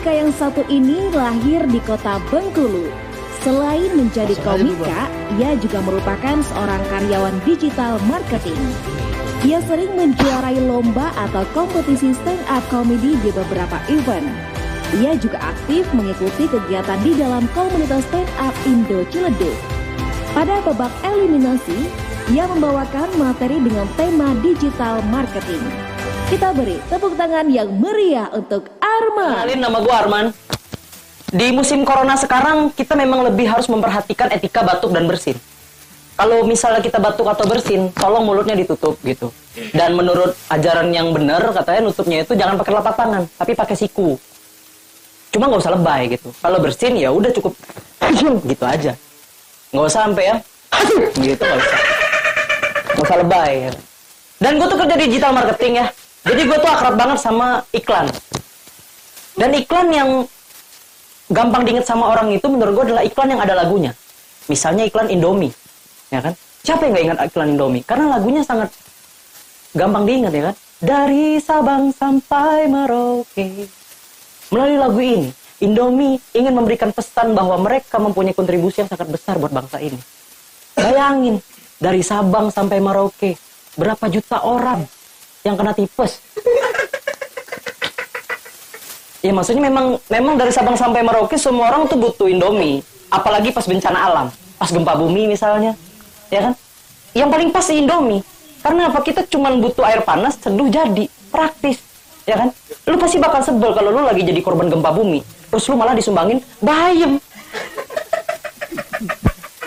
Komika yang satu ini lahir di kota Bengkulu. Selain menjadi komika, ia juga merupakan seorang karyawan digital marketing. Ia sering menjuarai lomba atau kompetisi stand up comedy di beberapa event. Ia juga aktif mengikuti kegiatan di dalam komunitas stand up Indo Ciledug. Pada babak eliminasi, ia membawakan materi dengan tema digital marketing. Kita beri tepuk tangan yang meriah untuk Arman. Kenalin nama gue Arman. Di musim corona sekarang kita memang lebih harus memperhatikan etika batuk dan bersin. Kalau misalnya kita batuk atau bersin, tolong mulutnya ditutup gitu. Dan menurut ajaran yang benar katanya nutupnya itu jangan pakai telapak tangan, tapi pakai siku. Cuma nggak usah lebay gitu. Kalau bersin ya udah cukup gitu aja. Nggak usah sampai ya gitu nggak usah. Nggak usah lebay. Ya. Dan gue tuh kerja digital marketing ya. Jadi gue tuh akrab banget sama iklan. Dan iklan yang gampang diinget sama orang itu menurut gue adalah iklan yang ada lagunya. Misalnya iklan Indomie, ya kan? Siapa yang nggak ingat iklan Indomie? Karena lagunya sangat gampang diingat ya kan? Dari Sabang sampai Merauke. Melalui lagu ini, Indomie ingin memberikan pesan bahwa mereka mempunyai kontribusi yang sangat besar buat bangsa ini. Bayangin, dari Sabang sampai Merauke, berapa juta orang yang kena tipes. Ya maksudnya memang memang dari Sabang sampai Merauke semua orang tuh butuh Indomie, apalagi pas bencana alam, pas gempa bumi misalnya, ya kan? Yang paling pas Indomie. Karena apa? Kita cuma butuh air panas, seduh jadi, praktis, ya kan? Lu pasti bakal sebel kalau lu lagi jadi korban gempa bumi, terus lu malah disumbangin bayam.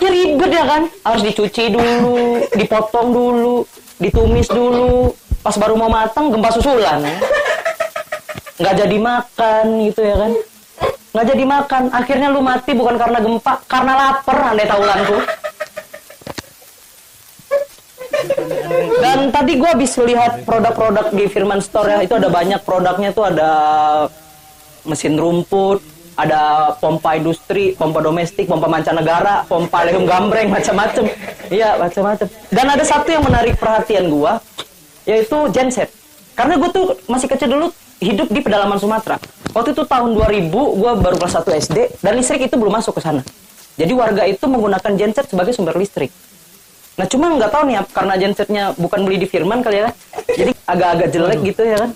Ya ribet ya kan? Harus dicuci dulu, dipotong dulu, ditumis dulu, pas baru mau matang gempa susulan. Ya nggak jadi makan gitu ya kan nggak jadi makan akhirnya lu mati bukan karena gempa karena lapar andai taulanku dan tadi gue habis lihat produk-produk di Firman Store ya itu ada banyak produknya tuh ada mesin rumput ada pompa industri, pompa domestik, pompa mancanegara, pompa lehum gambreng, macam-macam. Iya, macam-macam. Dan ada satu yang menarik perhatian gua, yaitu genset. Karena gue tuh masih kecil dulu hidup di pedalaman Sumatera. Waktu itu tahun 2000, gue baru kelas 1 SD, dan listrik itu belum masuk ke sana. Jadi warga itu menggunakan genset sebagai sumber listrik. Nah cuma nggak tahu nih, karena gensetnya bukan beli di Firman kali ya, jadi agak-agak jelek gitu ya kan.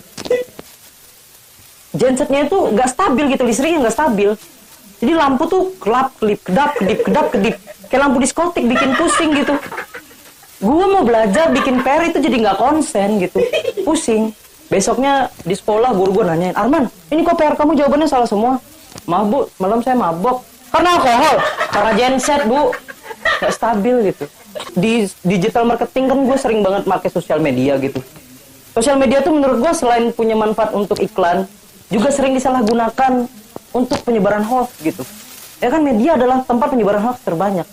Gensetnya itu nggak stabil gitu, listriknya nggak stabil. Jadi lampu tuh kelap, kelip, kedap, kedip, kedap, kedip. Kayak lampu diskotik, bikin pusing gitu. Gue mau belajar bikin PR itu jadi nggak konsen gitu, pusing. Besoknya di sekolah guru gue nanyain, Arman, ini kok PR kamu jawabannya salah semua? Maaf bu, malam saya mabok. Karena alkohol, karena genset bu. Gak stabil gitu. Di digital marketing kan gue sering banget pakai sosial media gitu. Sosial media tuh menurut gue selain punya manfaat untuk iklan, juga sering disalahgunakan untuk penyebaran hoax gitu. Ya kan media adalah tempat penyebaran hoax terbanyak.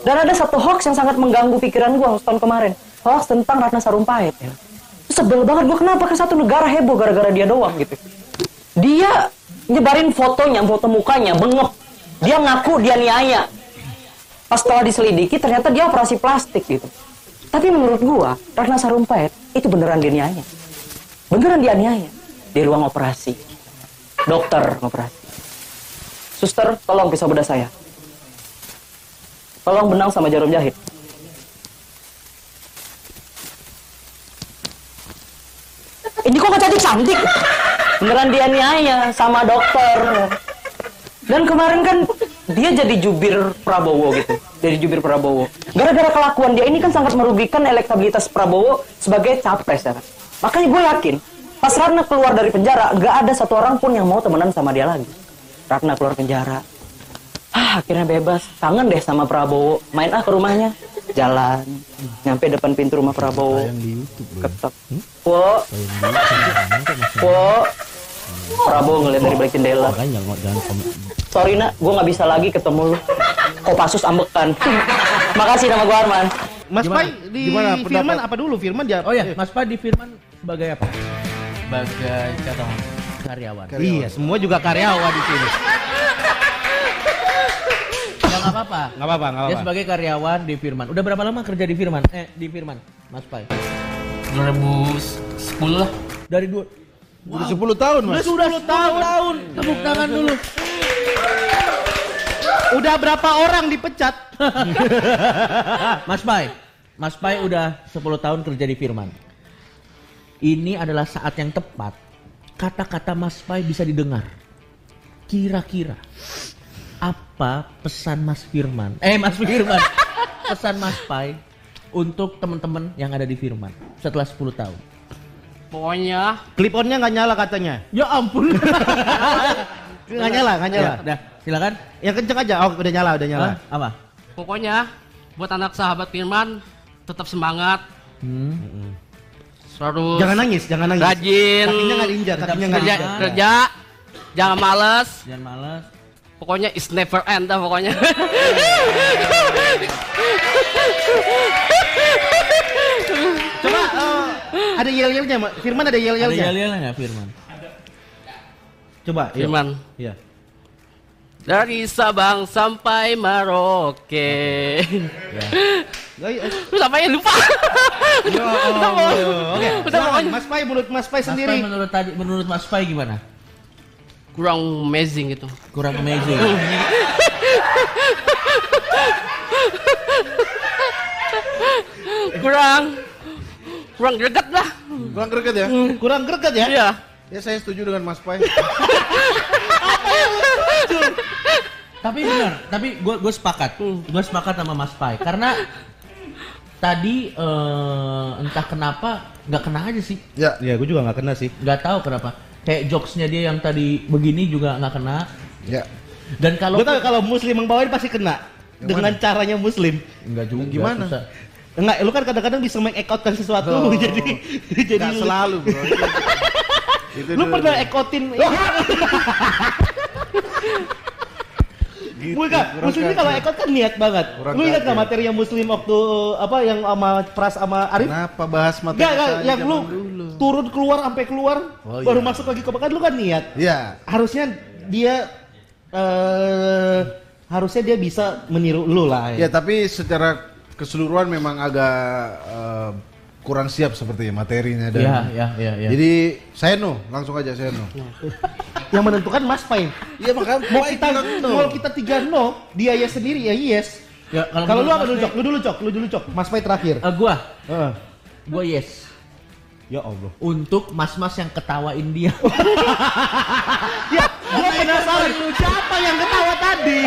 Dan ada satu hoax yang sangat mengganggu pikiran gue tahun kemarin. Hoax tentang Ratna Sarumpait ya sebel banget gue kenapa ke satu negara heboh gara-gara dia doang gitu. Dia nyebarin fotonya foto mukanya bengep. Dia ngaku dia niaya. Pas setelah diselidiki ternyata dia operasi plastik gitu. Tapi menurut gua Ratna Sarumpait itu beneran dia niaya. Beneran dia niaya. Di ruang operasi. Dokter operasi. Suster tolong pisau bedah saya. Tolong benang sama jarum jahit ini cantik. Beneran dia niaya sama dokter. Dan kemarin kan dia jadi jubir Prabowo gitu. Jadi jubir Prabowo. Gara-gara kelakuan dia ini kan sangat merugikan elektabilitas Prabowo sebagai capres ya. Kan makanya gue yakin pas Ratna keluar dari penjara nggak ada satu orang pun yang mau temenan sama dia lagi. Ratna keluar penjara. Ah akhirnya bebas. Kangen deh sama Prabowo. Main ah ke rumahnya jalan nyampe depan pintu rumah Prabowo. Ketok. Wo. Wo. Prabowo ngeliat dari balik jendela. sorry nak. Gue nggak bisa lagi ketemu lu. Kopassus ambekan. Makasih nama gue Arman. Mas Gimana? Pai di Gimana Firman apa dulu? Firman dia Oh ya, Mas Pak di Firman sebagai apa? sebagai contoh karyawan. Iya, semua juga karyawan di sini. Nggak apa-apa. Nggak apa-apa, nggak Dia apa-apa. sebagai karyawan di Firman. Udah berapa lama kerja di Firman? Eh, di Firman, Mas Pai. 2010 lah. Dari dua Udah 10 tahun, Mas. Sudah 10 tahun. Tepuk tangan dulu. Udah berapa orang dipecat? Mas Pai, Mas Pai udah 10 tahun kerja di Firman. Ini adalah saat yang tepat. Kata-kata Mas Pai bisa didengar. Kira-kira apa pesan Mas Firman? Eh Mas Firman, pesan Mas Pai untuk teman-teman yang ada di Firman setelah 10 tahun. Pokoknya Clip onnya nggak nyala katanya. Ya ampun. Nggak nyala, nggak nyala. Ya, udah, silakan. Yang kenceng aja. Oh, udah nyala, udah nyala. Hah? Apa? pokoknya buat anak sahabat Firman tetap semangat. Hmm. Terus Jangan nangis, jangan nangis. rajin Kakinya nggak diinjak, Tetap kakinya nggak kerja kerja jangan males. Jangan malas. Pokoknya is never end dah pokoknya. Coba eh, ada yel-yelnya, Mak. Firman ada Ada yel-yelnya. yel-yelnya nggak Firman? Coba, yuk. Firman Iya. dari Sabang sampai Merauke. Ayo, ayo. Lu sampai lupa. Yo, oh, Oke, Udah. Mas Pai mulut Mas Pai Mas Pai sendiri. menurut tadi menurut Mas Pai gimana? Kurang amazing gitu. Kurang amazing. Kurang kurang greget lah. Kurang greget ya? Kurang greget ya? Iya. Ya saya setuju dengan Mas Pai. tapi benar, tapi gue gue sepakat, gue sepakat sama Mas Pai karena tadi eh, entah kenapa nggak kena aja sih, Ya. Ya, gue juga nggak kena sih. nggak tahu kenapa. Kayak jokesnya dia yang tadi begini juga nggak kena. Ya. Dan kalau Gue tahu kalau Muslim membawain pasti kena. Dengan caranya Muslim. nggak juga Gimana? susah. Enggak, lu kan kadang-kadang bisa mengekoutkan sesuatu Oh. jadi jadi selalu, bro. Itu Lu dulu. pernah ekotin Gitu, Bukan, kacau. kalau ekot kan niat banget. Kurang lu ingat gak materi yang Muslim waktu apa yang sama Pras sama Arif? Kenapa bahas materi enggak, saya yang lu dulu? turun keluar sampai keluar Oh, baru iya. masuk lagi ke kan lu kan niat. Iya. Harusnya dia eh harusnya dia bisa meniru lu lah Ya, tapi secara keseluruhan memang agak eh, kurang siap sepertinya materinya dan Ya, ya, ya, ya. Jadi saya no, langsung aja saya no. Yang menentukan Mas Pain. Iya makanya Mau kita mau kita tiga no, dia ya sendiri ya yes. Ya, Kalau lu menurut apa dulu cok? Lu dulu cok, lu dulu cok. Mas Pai terakhir. Eh, gua, Heeh. gua yes. Ya Allah. Untuk mas-mas yang ketawain dia. Ya, gua penasaran siapa yang ketawa tadi?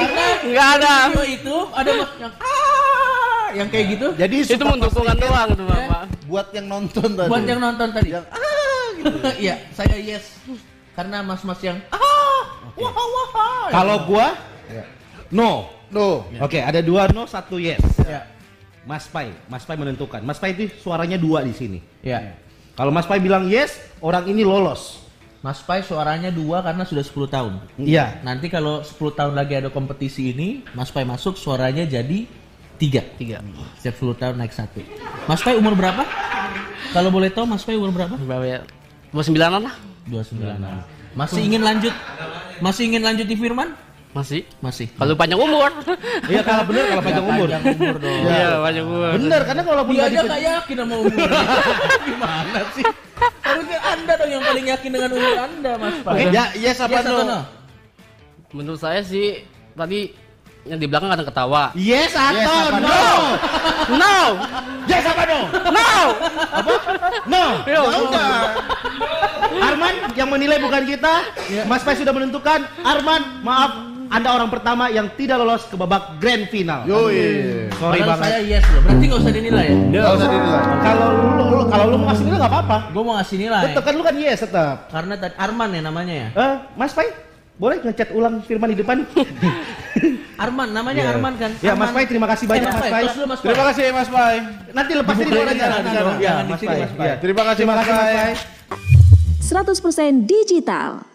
Enggak ada. Video itu ada mas yang ah, yang kayak gitu. Jadi Itu mendukungan doang tuh, Bapak. Buat yang nonton tadi. Buat yang nonton tadi. Yang, Iya, saya yes. Karena mas-mas yang ah, wah wah. Kalau gua Ya. no. No. Oke, ada dua no, satu yes. ya. Mas Pai, Mas Pai menentukan. Mas Pai itu suaranya dua di sini. Ya. Kalau Mas Pai bilang yes, orang ini lolos. Mas Pai suaranya dua karena sudah 10 tahun. Iya. Nanti kalau 10 tahun lagi ada kompetisi ini, Mas Pai masuk suaranya jadi tiga. Tiga. Setiap 10 tahun naik satu. Mas Pai umur berapa? Kalau boleh tahu Mas Pai umur berapa? Berapa ya? Dua sembilanan lah. 29. Masih ingin lanjut? Masih ingin lanjut di Firman? Masih. Masih. Kalau panjang umur. Iya kalau bener kalau panjang umur. Panjang umur dong. Iya, panjang umur. Bener karena kalau pun Dia nggak aja dipe- nggak yakin sama umurnya. Gimana sih? Harusnya Anda dong yang paling yakin dengan umur Anda, Mas Pai. Oke, Ya, yes apa Yes no? atau no? Menurut saya sih tadi yang di belakang kadang ketawa. Yes atau Yes apa no? no? No. Yes apa no? No. No. Ya udah. Arman yang menilai bukan kita. Mas Pai sudah menentukan. Arman, maaf, Anda orang pertama yang tidak lolos ke babak grand final. Yoi. Sorry Padahal banget. saya yes loh. Berarti nggak usah dinilai ya? Nggak usah dinilai. Kalau lu, lu- kalau lu mau kasih nilai nggak apa-apa. Gue mau ngasih nilai. Tetap kan lu kan yes tetap. Karena tadi Arman ya namanya ya. Eh, Mas Pai, boleh ngecat ulang firman di depan? Arman, namanya Iya. Arman kan? Ya, Mas. Pai, terima kasih banyak, Eh, Mas Pai. Terus dulu Mas Pai. Terima kasih Mas Pai. Nanti lepas ini aja. Ya, jangan di Mas Pai. Mas Pai. Iya. Terima kasih Terima Mas kasih Mas Pai. Pai. 100% digital.